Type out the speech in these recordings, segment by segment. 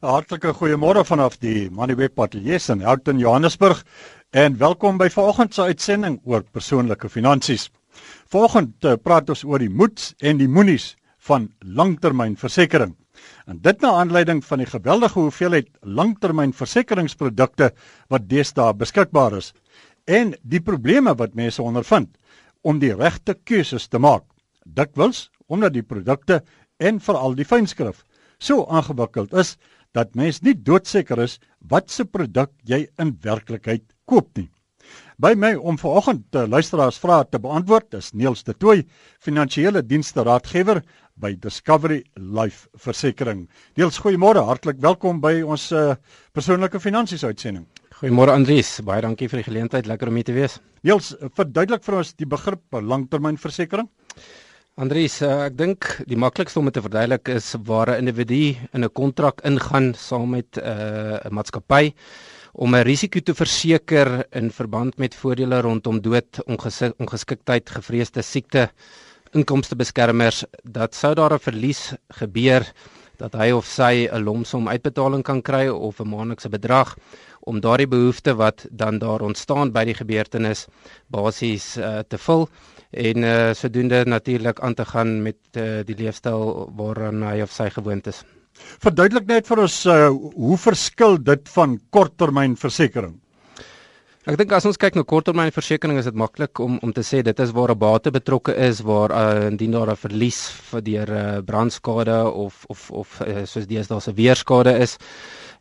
Hartlike goeiemôre vanaf die Moneyweb Ateljee in Houghton, Johannesburg en welkom by vanoggend se uitsending oor persoonlike finansies. Vanoggend uh, praat ons oor die moets en die moenies van langtermynversekering. En dit na aanleiding van die geweldige hoeveelheid langtermynversekeringsprodukte wat deesdae beskikbaar is en die probleme wat mense ondervind om die regte keuses te maak. Dikwels omdat die produkte en veral die fynskrif so aangewikkeld is dat mens nie doodseker is wat se produk jy in werklikheid koop nie. By my om vanoggend te luisteraars vrae te beantwoord is Niels de Tooy, finansiële dienste raadgewer by Discovery Life Versekering. Niels, goeiemôre, hartlik welkom by ons uh, persoonlike finansies uitsending. Goeiemôre Andries, baie dankie vir die geleentheid, lekker om hier te wees. Niels, verduidelik vir ons die begrip langtermynversekering. Andries, uh, ek dink die maklikste om te verduidelik is waar 'n individu in 'n kontrak ingaan saam met eh, 'n uh, maatskappy om 'n risiko te verseker in verband met voordele rondom dood, onges ongeskiktheid, gevreesde siekte, inkomste beskermers dat sou daar 'n verlies gebeur dat hy of sy 'n lomsom uitbetaling kan kry of 'n maandelikse bedrag om daardie behoefte wat dan daar ontstaan by die gebeurtenis basies uh, te vul en uh, sodoende natuurlik aan te gaan met uh, die leefstyl waaraan hy of sy gewoond is. Verduidelik net vir ons uh, hoe verskil dit van korttermynversekering? Ek dink as ons kyk na korttermynversekering is dit maklik om om te sê dit is waar 'n bate betrokke is waar uh, indien daar 'n verlies vir deur uh, brandskade of of of uh, soos dies daar 'n weerskade is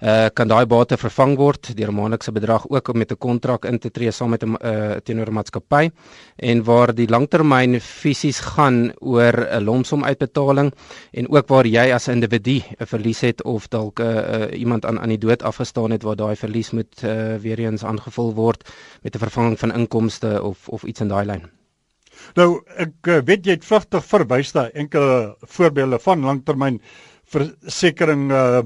uh, kan daai bate vervang word deur 'n maandelikse bedrag ook om met 'n kontrak in te tree saam met 'n uh, teenoor 'n maatskappy en waar die langtermyn fisies gaan oor 'n lomsom uitbetaling en ook waar jy as 'n individu 'n verlies het of dalk uh, uh, iemand aan aan die dood afgestaan het waar daai verlies moet uh, weer eens aangevul word met 'n vervanging van inkomste of of iets in daai lyn. Nou ek weet jy het vrugtig verwys na enkele voorbeelde van langtermyn versekering uh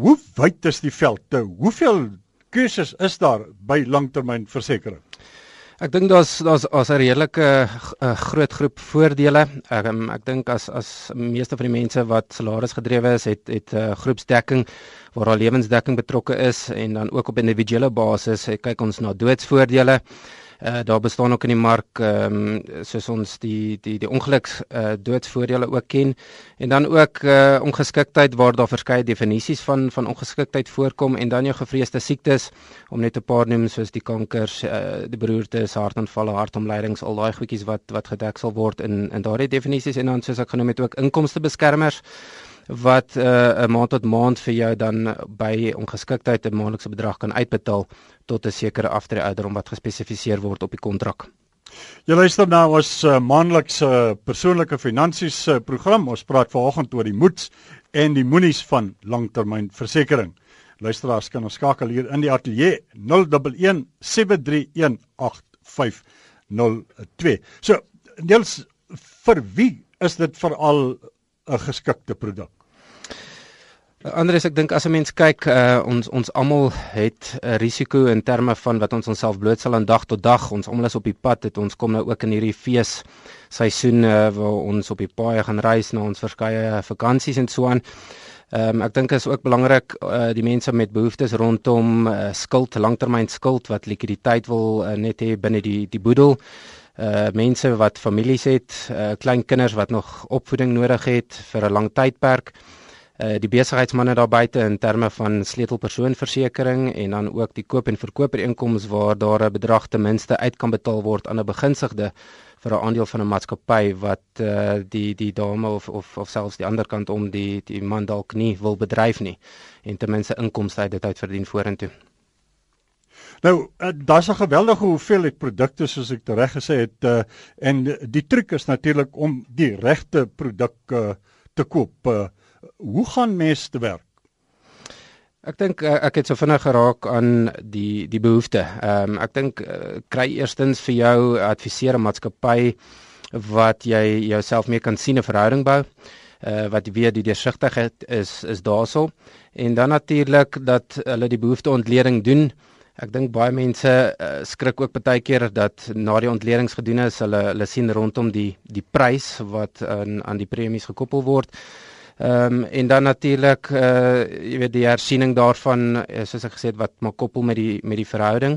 hoe wyd is die veld? Nou, hoeveel keuses is daar by langtermynversekering? Ek dink daar's daar's as 'n redelike uh, groot groep voordele. Ek um, ek dink as as meeste van die mense wat salaris gedrewe is, het het uh, groepsdekking waar al lewensdekking betrokke is en dan ook op individuele basis kyk ons na doodsvoordele. Uh, daar bestaan ook in die mark ehm um, soos ons die die die ongeluks uh, doodsvoordele ook ken. En dan ook uh, ongeskiktheid waar daar verskeie definisies van van ongeskiktheid voorkom en dan jou gevreesde siektes om net 'n paar noem soos die kankers, uh, die beroertes, hartaanvalle, hartomleidings, al daai goedjies wat wat gedek sal word in in daardie definisies en dan soos ek genoem het ook inkomstebeskermers wat 'n uh, maand tot maand vir jou dan by ongeskiktheid 'n maandelikse bedrag kan uitbetaal tot 'n sekere aftreeouderdom wat gespesifiseer word op die kontrak. Jy luister nou ons uh, maandelikse persoonlike finansies uh, program. Ons praat vanoggend oor die moets en die moenies van langtermynversekering. Luisteraars kan ons skakel hier in die ateljee 011 731 8502. So, Niels, vir wie is dit veral 'n geskikte produk? Andries, ek dink as 'n mens kyk, uh, ons ons almal het 'n risiko in terme van wat ons onsself blootstel aan dag tot dag. Ons almal is op die pad, het ons kom nou ook in hierdie fees seisoen uh, waar ons op die paaie gaan reis na ons verskeie vakansies en so aan. Ehm um, ek dink is ook belangrik uh, die mense met behoeftes rondom uh, skuld, langtermyn skuld wat likwiditeit wil uh, net hê binne die die boedel. Uh mense wat families het, uh klein kinders wat nog opvoeding nodig het vir 'n lang tydperk uh die besigheidsmanne daar buite in terme van sleutelpersoonversekering en dan ook die koop en verkoop inkomste waar daar 'n bedrag ten minste uit kan betaal word aan 'n beginsigde vir 'n aandeel van 'n maatskappy wat uh die die dame of of of selfs die ander kant om die die man dalk nie wil bedryf nie en ten minste inkomste uit dit uit verdien vorentoe. Nou, uh, daar's 'n geweldige hoeveelheid produkte soos ek reg gesê het uh, en die truc is natuurlik om die regte produk uh, te koop. Uh, hoe gaan mense te werk? Ek dink eh, ek het so vinnig geraak aan die die behoefte. Ehm um, ek dink uh, kry eerstens vir jou adviseer 'n maatskappy wat jy jouself mee kan sien 'n verhouding bou. Uh, wat weer die deursigtigheid is is daarso en dan natuurlik dat hulle die behoefte ontleding doen. Ek dink baie mense uh, skrik ook baie keer dat na die ontledings gedoen is, hulle hulle sien rondom die die prys wat aan aan die premies gekoppel word Ehm um, en dan natuurlik uh jy weet die hersiening daarvan soos ek gesê het wat maar koppel met die met die verhouding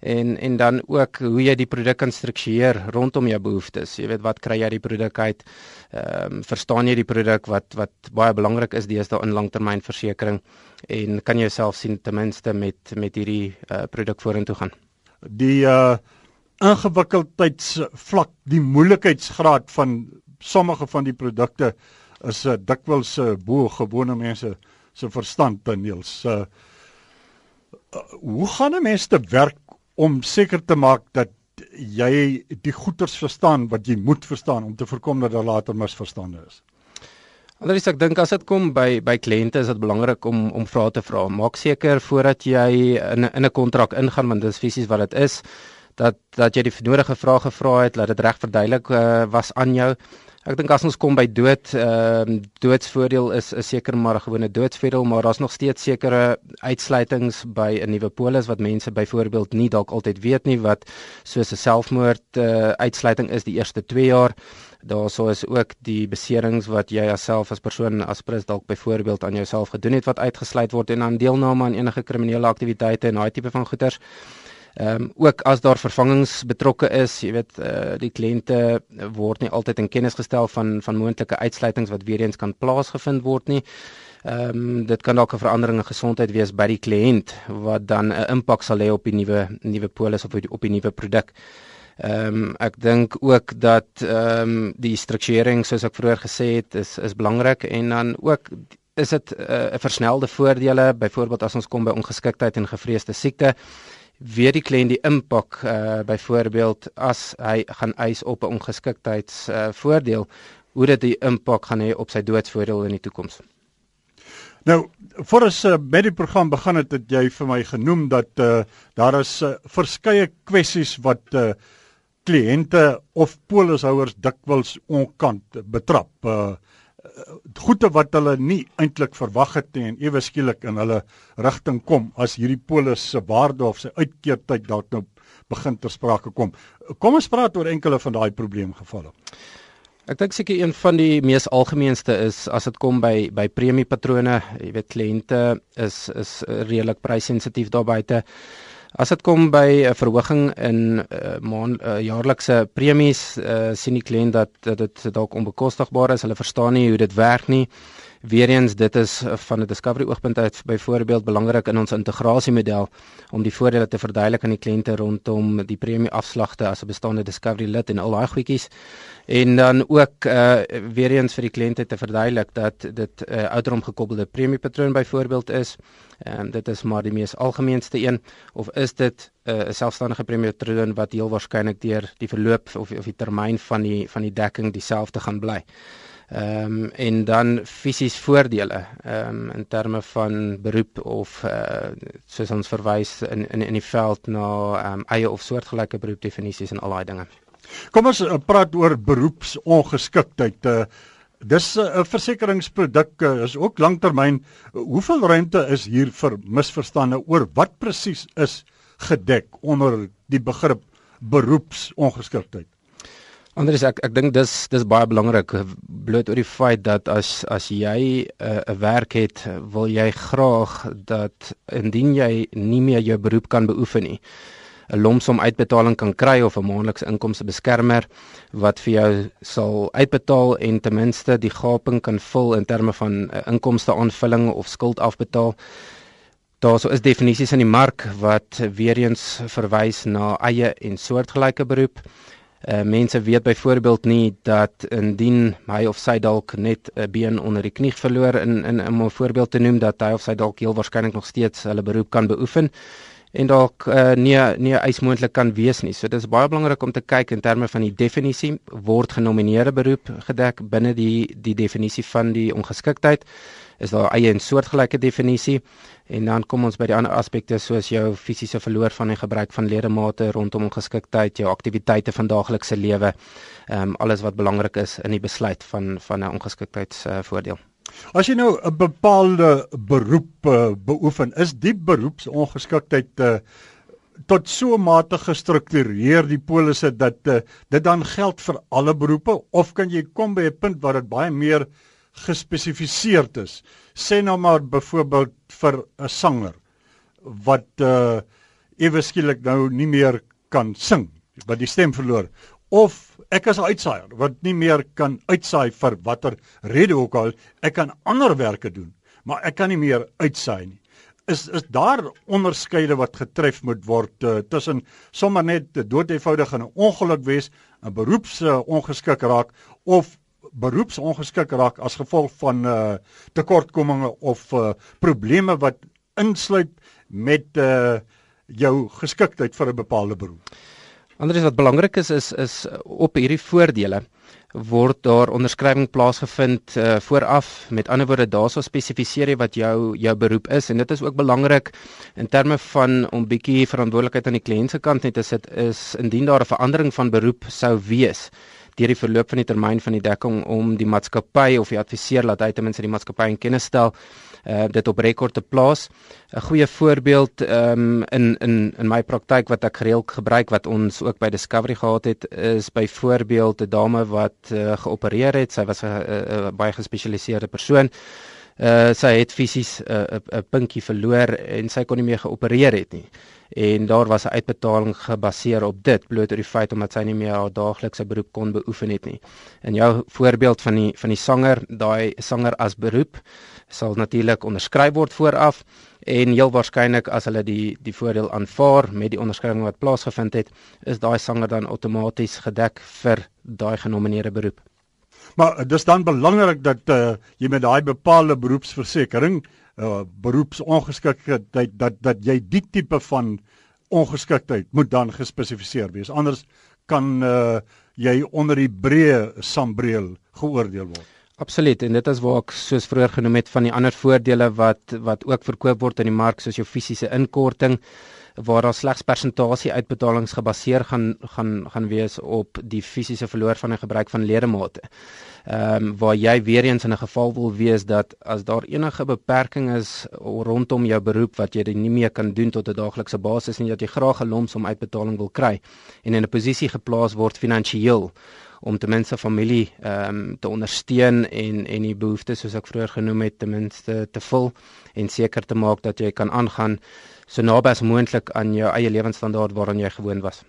en en dan ook hoe jy die produk kan struktureer rondom jou behoeftes. Jy weet wat kry jy die produk uit? Ehm um, verstaan jy die produk wat wat baie belangrik is deesdae in langtermynversekering en kan jy jouself sien ten minste met met hierdie uh, produk vorentoe gaan? Die uh ingewikkeldheidsvlak, die moeilikheidsgraad van sommige van die produkte is uh, dikwels uh, bo gewone mense se verstand Daniels. Uh, uh, hoe gaan 'n mens te werk om seker te maak dat jy die goeters verstaan wat jy moet verstaan om te voorkom dat daar later misverstande is. Anders ek dink as dit kom by by kliënte is dit belangrik om om vrae te vra. Maak seker voordat jy in in 'n kontrak ingaan want dit is fisies wat dit is dat dat jy die nodige vrae gevra het, dat dit reg verduidelik uh, was aan jou. Ek dink as ons kom by dood, ehm uh, doodsvoordeel is is seker maar 'n gewone doodsvoordeel, maar daar's nog steeds sekere uitsluitings by 'n nuwe polis wat mense byvoorbeeld nie dalk altyd weet nie wat soos 'n selfmoord uh, uitsluiting is die eerste 2 jaar. Daarso is ook die beserings wat jy jouself as persoon as prins dalk byvoorbeeld aan jouself gedoen het wat uitgesluit word en dan deelname aan enige kriminele aktiwiteite en daai tipe van goeders. Ehm um, ook as daar vervangings betrokke is, jy weet, uh, die kliënte word nie altyd in kennis gestel van van moontlike uitsluitings wat weer eens kan plaasgevind word nie. Ehm um, dit kan dalk 'n verandering in gesondheid wees by die kliënt wat dan 'n impak sal hê op die nuwe nuwe polis of op die, op die nuwe produk. Ehm um, ek dink ook dat ehm um, die strukturering soos ek vroeër gesê het is is belangrik en dan ook is dit eh, 'n uh, versnelde voordele byvoorbeeld as ons kom by ongeskiktheid en gevreesde siekte weet die kliënt die impak uh byvoorbeeld as hy gaan eis op 'n ongeskiktheids uh voordeel hoe dit die impak gaan hê op sy doodsvoordeel in die toekoms. Nou, voor ons uh, met die program begin het, het jy vir my genoem dat uh daar is uh, verskeie kwessies wat uh kliënte of polishouers dikwels onkant betrap. Uh goede wat hulle nie eintlik verwag het nie en ewe skielik in hulle rigting kom as hierdie polis se waarde of sy uitkeertyd dalk nou begin ter sprake kom. Kom ons praat oor enkele van daai probleemgevalle. Ek dink seker een van die mees algemeenste is as dit kom by by premiepatrone, jy weet kliënte is is redelik prysensitief daar buite. As dit kom by 'n verhoging in uh, maand uh, jaarlikse premies, uh, sien die kliënt dat dit dalk onbekostigbaar is. Hulle verstaan nie hoe dit werk nie. Weereens dit is van 'n discovery oogpunt uit byvoorbeeld belangrik in ons integrasiemodel om die voordele te verduidelik aan die kliënte rondom die premie afslagte as 'n bestaande discovery lid en al daai goedjies. En dan ook uh weereens vir die kliënte te verduidelik dat dit 'n uh, ouderdom gekoppelde premiepatroon byvoorbeeld is. Ehm um, dit is maar die mees algemeenste een of is dit 'n uh, selfstandige premiepatroon wat heel waarskynlik deur die verloop of of die termyn van die van die dekking dieselfde gaan bly. Ehm um, en dan fisies voordele ehm um, in terme van beroep of uh, soos ons verwys in in in die veld na ehm um, eie of soortgelyke beroepdefinisies en al daai dinge. Kom ons uh, praat oor beroepsongeskiktheid. Uh, dis 'n uh, versekeringsproduk uh, is ook langtermyn. Uh, hoeveel ruimte is hier vir misverstande oor wat presies is gedek onder die begrip beroepsongeskiktheid? Anders ek ek dink dis dis baie belangrik bloot oor die feit dat as as jy 'n uh, 'n werk het, wil jy graag dat indien jy nie meer jou beroep kan beoefen nie, 'n lomsom uitbetaling kan kry of 'n maandelikse inkomste beskermer wat vir jou sal uitbetaal en ten minste die gaping kan vul in terme van uh, inkomste aanvulling of skuld afbetaal. Daar sou is definisies in die mark wat weer eens verwys na eie en soortgelyke beroep. Uh, mense weet byvoorbeeld nie dat indien hy of sy dalk net 'n been onder die knie verloor in in om 'n voorbeeld te noem dat hy of sy dalk heel waarskynlik nog steeds hulle beroep kan beoefen en dalk uh, nie nie eismoontlik kan wees nie. So dis baie belangrik om te kyk in terme van die definisie word genomineerde beroep gedek binne die die definisie van die ongeskiktheid is daar eie en soortgelyke definisie en dan kom ons by die ander aspekte soos jou fisiese verloor van die gebruik van ledemate rondom ongeskiktheid, jou aktiwiteite van daaglikse lewe, ehm um, alles wat belangrik is in die besluit van van 'n ongeskiktheidsvoordeel. Uh, As jy nou 'n bepaalde beroep uh, beoefen, is die beroepsongeskiktheid uh, tot so mate gestruktureer die polisse dat uh, dit dan geld vir alle beroepe of kan jy kom by 'n punt waar dit baie meer gespesifiseerd is. Sê nou maar byvoorbeeld vir 'n sanger wat uh ewe skielik nou nie meer kan sing, wat die stem verloor of ek is 'n uitsaaier wat nie meer kan uitsaai vir watter rede ook al, ek kan ander werke doen, maar ek kan nie meer uitsaai nie is is daar onderskeide wat getref moet word uh, tussen sommer net dood eenvoudig 'n ongeluk wees, 'n beroeps uh, ongeskik raak of beroeps ongeskik raak as gevolg van uh, tekortkominge of uh, probleme wat insluit met uh, jou geskiktheid vir 'n bepaalde beroep. Anders wat belangrik is is is op hierdie voordele word daar onderskrywing plaasgevind uh, vooraf. Met ander woorde, daarso spesifiseer jy wat jou jou beroep is en dit is ook belangrik in terme van om bietjie verantwoordelikheid aan die kliënt se kant net te sit is indien daar 'n verandering van beroep sou wees deur die verloop van die termyn van die dekking om die maatskappy of die adviseur laat hy ten minste die maatskappy in kennis stel uh, dit op rekord te plaas. 'n Goeie voorbeeld um, in in in my praktyk wat ek gereeld gebruik wat ons ook by Discovery gehad het is byvoorbeeld 'n dame wat uh, geopereer het. Sy was 'n baie gespesialiseerde persoon. Uh, sy het fisies 'n uh, 'n puntjie verloor en sy kon nie meer geopereer het nie. En daar was 'n uitbetaling gebaseer op dit bloot oor die feit omdat sy nie meer haar daaglikse beroep kon beoefen het nie. In jou voorbeeld van die van die sanger, daai sanger as beroep sal natuurlik onderskryf word vooraf en heel waarskynlik as hulle die die voordeel aanvaar met die onderskrywing wat plaasgevind het, is daai sanger dan outomaties gedek vir daai genomineerde beroep. Maar dis dan belangrik dat uh, jy met daai bepaalde beroepsversekering, uh, beroepsongeskiktheid dat dat jy die tipe van ongeskiktheid moet dan gespesifiseer wees. Anders kan uh, jy onder die breë sambreel geoordeel word. Absoluut en dit is waar ek soos vroeër genoem het van die ander voordele wat wat ook verkoop word in die mark soos jou fisiese inkorting waar daar slegs persentasie uitbetalings gebaseer gaan gaan gaan wees op die fisiese verloor van 'n gebruik van ledemate. Ehm um, waar jy weer eens in 'n geval wil wees dat as daar enige beperking is rondom jou beroep wat jy nie meer kan doen tot 'n daaglikse basis en dat jy graag 'n lomsom uitbetaling wil kry en in 'n posisie geplaas word finansiëel om ten minste familie ehm um, te ondersteun en en die behoeftes soos ek vroeër genoem het ten minste te vul en seker te maak dat jy kan aangaan so naby as moontlik aan jou eie lewensstandaard waaraan jy gewoond was.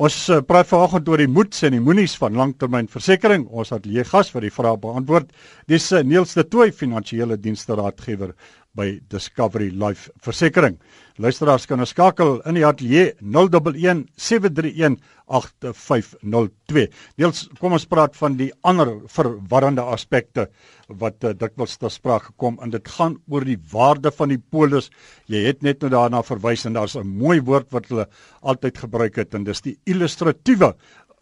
Ons uh, praat vanoggend oor die moeds en die moenies van langtermynversekering. Ons het leë gas vir die vrae beantwoord. Dis uh, Niels de Tooy, finansiële dienste raadgewer by Discovery Life Versekering. Luisteraars kan skakel in die ateljee 011 731 8502. Deels kom ons praat van die ander verwarrende aspekte wat uh, dikwels ter sprake kom en dit gaan oor die waarde van die polis. Jy het net nou daarna verwys en daar's 'n mooi woord wat hulle altyd gebruik het en dis die illustratiewe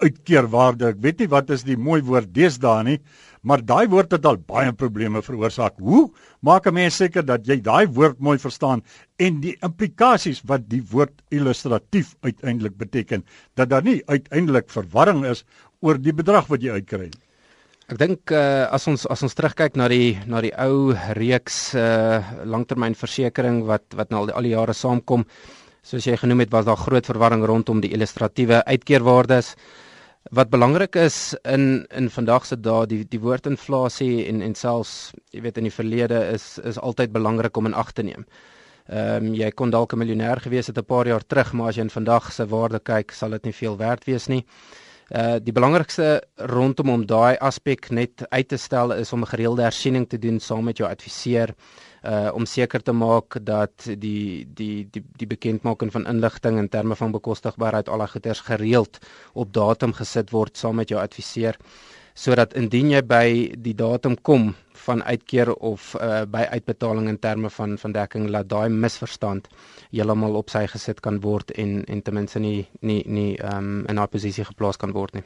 uitkeerwaarde. Ek weet nie wat is die mooi woord deesdae nie, maar daai woord het al baie probleme veroorsaak. Hoe maak 'n mens seker dat jy daai woord mooi verstaan en die implikasies wat die woord illustratief uiteindelik beteken dat daar nie uiteindelik verwarring is oor die bedrag wat jy uitkry nie. Ek dink uh, as ons as ons terugkyk na die na die ou reeks uh, langtermynversekering wat wat nou al die, al die jare saamkom, soos jy genoem het, was daar groot verwarring rondom die illustratiewe uitkeerwaardes. Wat belangrik is in in vandag se dae die die woord inflasie en en selfs jy weet in die verlede is is altyd belangrik om in ag te neem. Ehm um, jy kon dalk 'n miljonair gewees het 'n paar jaar terug, maar as jy in vandag se waarde kyk, sal dit nie veel werd wees nie. Uh die belangrikste rondom om daai aspek net uit te stel is om 'n gereelde hersiening te doen saam met jou adviseur uh om seker te maak dat die die die die bekendmaking van inligting in terme van bekostigbaarheid al die goeders gereeld op datum gesit word saam met jou adviseur sodat indien jy by die datum kom van uitkeer of uh, by uitbetaling in terme van van dekking laat daai misverstand heeltemal op sy gesit kan word en en ten minste nie nie nie um, in 'n posisie geplaas kan word nie.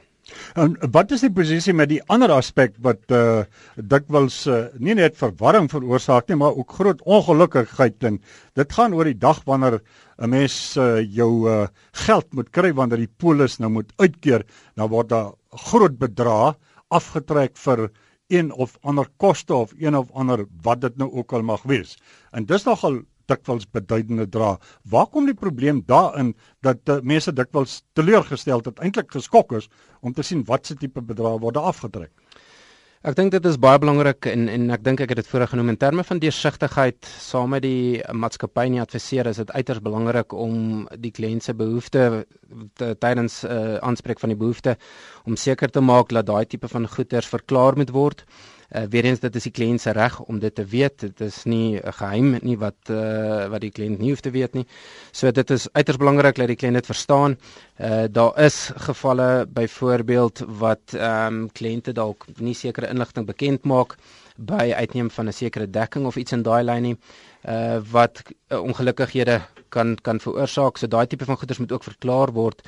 En wat is die posisie met die ander aspek wat uh dikwels uh, nie net verwarring veroorsaak nie, maar ook groot ongelukkigheid en dit gaan oor die dag wanneer 'n mens uh, jou uh, geld moet kry wanneer die polis nou moet uitkeer, dan word daar groot bedrag afgetrek vir een of ander koste of een of ander wat dit nou ook al mag wees. En dis nogal dikwels beduidende dra. Waar kom die probleem daarin dat uh, mense dikwels teleurgestel het, eintlik geskok is om te sien watse tipe bedrag word afgetrek? Ek dink dit is baie belangrik en en ek dink ek het dit voorheen genoem in terme van deursigtigheid saam met die maatskappy nie adviseer is dit uiters belangrik om die kliënt se behoeftes tydens uh, aanspreek van die behoefte om seker te maak dat daai tipe van goederes verklaar moet word. Uh, weer eens dit is die kliënt se reg om dit te weet. Dit is nie 'n geheim nie wat uh, wat die kliënt nie hoef te weet nie. So dit is uiters belangrik dat die kliënt dit verstaan. Uh, daar is gevalle byvoorbeeld wat ehm um, kliënte dalk nie sekere inligting bekend maak by uitneem van 'n sekere dekking of iets in daai lyn nie uh wat uh, ongelukkighede kan kan veroorsaak. So daai tipe van goederes moet ook verklaar word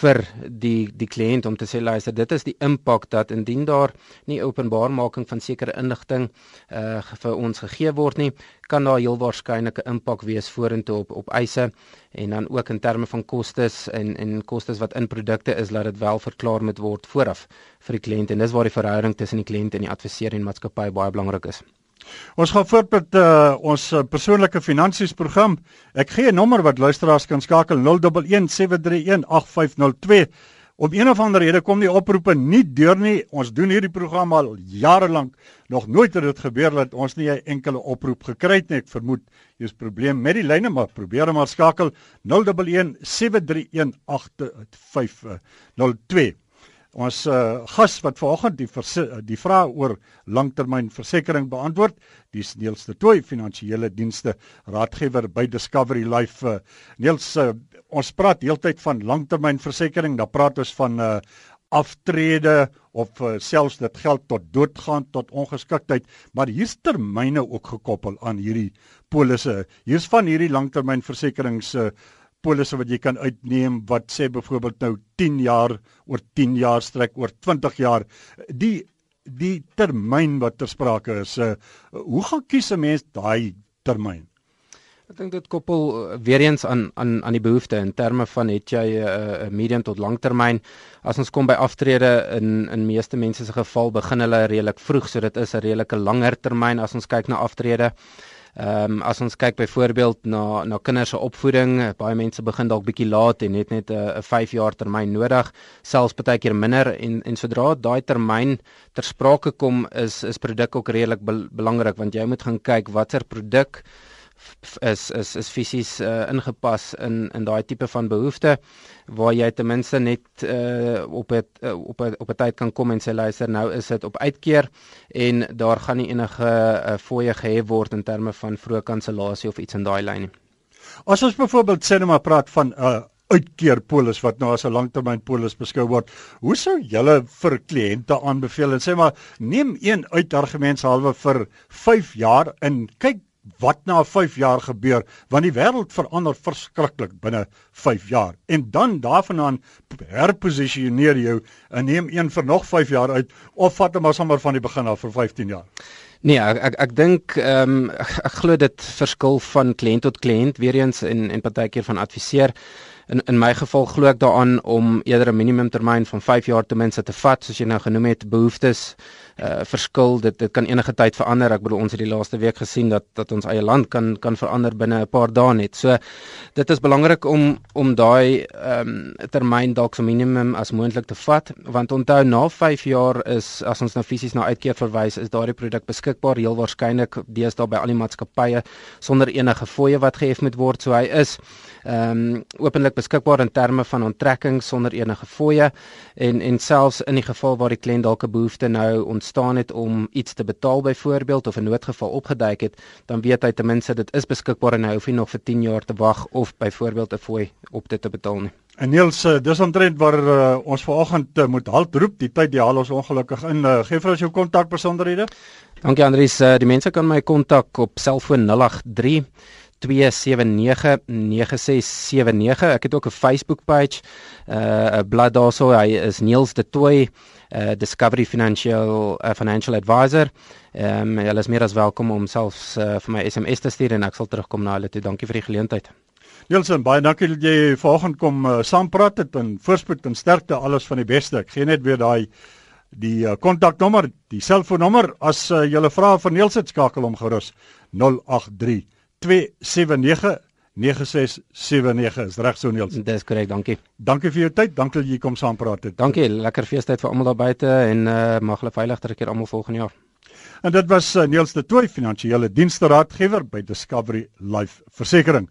vir die die kliënt om te sê luister, dit is die impak dat indien daar nie openbaarmaking van sekere inligting uh vir ons gegee word nie, kan daar heel waarskynlik 'n impak wees vorentoe op op eise en dan ook in terme van kostes en en kostes wat in produkte is, laat dit wel verklaar moet word vooraf vir die kliënt en dis waar die verhouding tussen die kliënt en die adviseur en maatskappy baie belangrik is. Ons gaan voort met uh, ons uh, persoonlike finansies program. Ek gee 'n nommer wat luisteraars kan skakel 0117318502. Om een of ander rede kom die oproepe nie deur nie. Ons doen hierdie program al jare lank. Nog nooit het dit gebeur dat ons nie 'n enkele oproep gekry het nie. Ek vermoed jy's probleem met die lyne, maar probeer maar skakel 0117318502. Ons uh, gas wat vanoggend die die vraag oor langtermynversekering beantwoord, die Niels de Tooy finansiële dienste raadgewer by Discovery Life. Uh, Niels, uh, ons praat heeltyd van langtermynversekering, dan praat ons van uh, aftrede of uh, selfs dit geld tot doodgaan tot ongeskiktheid, maar hier's termyne ook gekoppel aan hierdie polisse. Hier's van hierdie langtermynversekerings uh, polisse wat jy kan uitneem wat sê byvoorbeeld nou 10 jaar oor 10 jaar strek oor 20 jaar. Die die termyn wat ter sprake is uh, hoe gaan kies 'n mens daai termyn Ek dink dit koppel uh, weer eens aan aan aan die behoefte in terme van het jy 'n uh, medium tot langtermyn as ons kom by aftrede in in meeste mense se geval begin hulle redelik vroeg so dit is 'n redelike langer termyn as ons kyk na aftrede Ehm um, as ons kyk byvoorbeeld na na kinders se opvoeding, baie mense begin dalk bietjie laat en het net 'n 5 jaar termyn nodig, selfs baie keer minder en en sodra daai termyn ter sprake kom is is produk ook redelik be belangrik want jy moet gaan kyk watter produk is is is fisies uh, ingepas in in daai tipe van behoefte waar jy ten minste net uh, op het uh, op het, op 'n tyd kan kom en sê luister nou is dit op uitkeer en daar gaan nie enige uh, fooie gehef word in terme van vroeë kansellasie of iets in daai lyn nie. As ons byvoorbeeld sê net maar praat van 'n uh, uitkeerpolis wat nou as 'n langtermynpolis beskou word. Hoe sou julle vir kliënte aanbeveel en sê maar neem een uitargumentshalwe vir 5 jaar en kyk wat na 5 jaar gebeur want die wêreld verander verskriklik binne 5 jaar. En dan daarvandaan herposisioneer jou en neem een vir nog 5 jaar uit of vat hom maar sommer van die begin af vir 15 jaar. Nee, ek ek, ek dink ehm um, ek, ek glo dit verskil van kliënt tot kliënt. Weer eens en en partykeer van adviseer. In in my geval glo ek daaraan om eerder 'n minimum termyn van 5 jaar ten minste te vat. Soos jy nou genoem het behoeftes uh verskil. Dit dit kan enige tyd verander. Ek bedoel ons het die laaste week gesien dat dat ons eie land kan kan verander binne 'n paar dae net. So dit is belangrik om om daai ehm um, termyn dalk so minimum as moontlik te vat want onthou na 5 jaar is as ons nou fisies na uitkeer verwys is daardie produk beskikbaar heel waarskynlik deesdae by al die maatskappye sonder enige fooie wat gehef moet word. So hy is ehm um, openlik beskikbaar in terme van onttrekking sonder enige fooie en en selfs in die geval waar die kliënt dalk 'n behoefte nou ontstaan het om iets te betaal byvoorbeeld of 'n noodgeval opgeduik het, dan weet hy ten minste dit is beskikbaar en hy hoef nie nog vir 10 jaar te wag of byvoorbeeld 'n fooi op dit te betaal nie. En Niels, eh, dis omtrent waar uh, ons vanoggend uh, moet halt roep. Die tyd die haal ons ongelukkig in. Uh, Geef vir ons jou kontakbesonderhede. Dankie Andries. Uh, die mense kan my kontak op selfoon 083 0765369679. Ek het ook 'n Facebook page, uh 'n blad daarso. Hy is Niels de Tooi, uh Discovery Financial uh, Financial Advisor. Ehm um, hulle is meer as welkom om selfs uh, vir my SMS te stuur en ek sal terugkom na hulle toe. Dankie vir die geleentheid. Nielsen, baie dankie dat jy vanoggend kom uh, saampraat het en voorspoed en sterkte alles van die beste. Ek gee net weer daai die kontaknommer, uh, die selfoonnommer as uh, jy 'n vraag vir Nielsen skakel hom gerus 083 0765366961 9679 is reg so Niels. Dis korrek, dankie. Dankie vir jou tyd. Dankie dat jy kom saam praat het. Dankie, lekker feestyd vir almal daar buite en uh, mag hulle veilig terugkeer almal volgende jaar. En dit was uh, Niels de Tooy, finansiële dienste raadgewer by Discovery Life Versekering.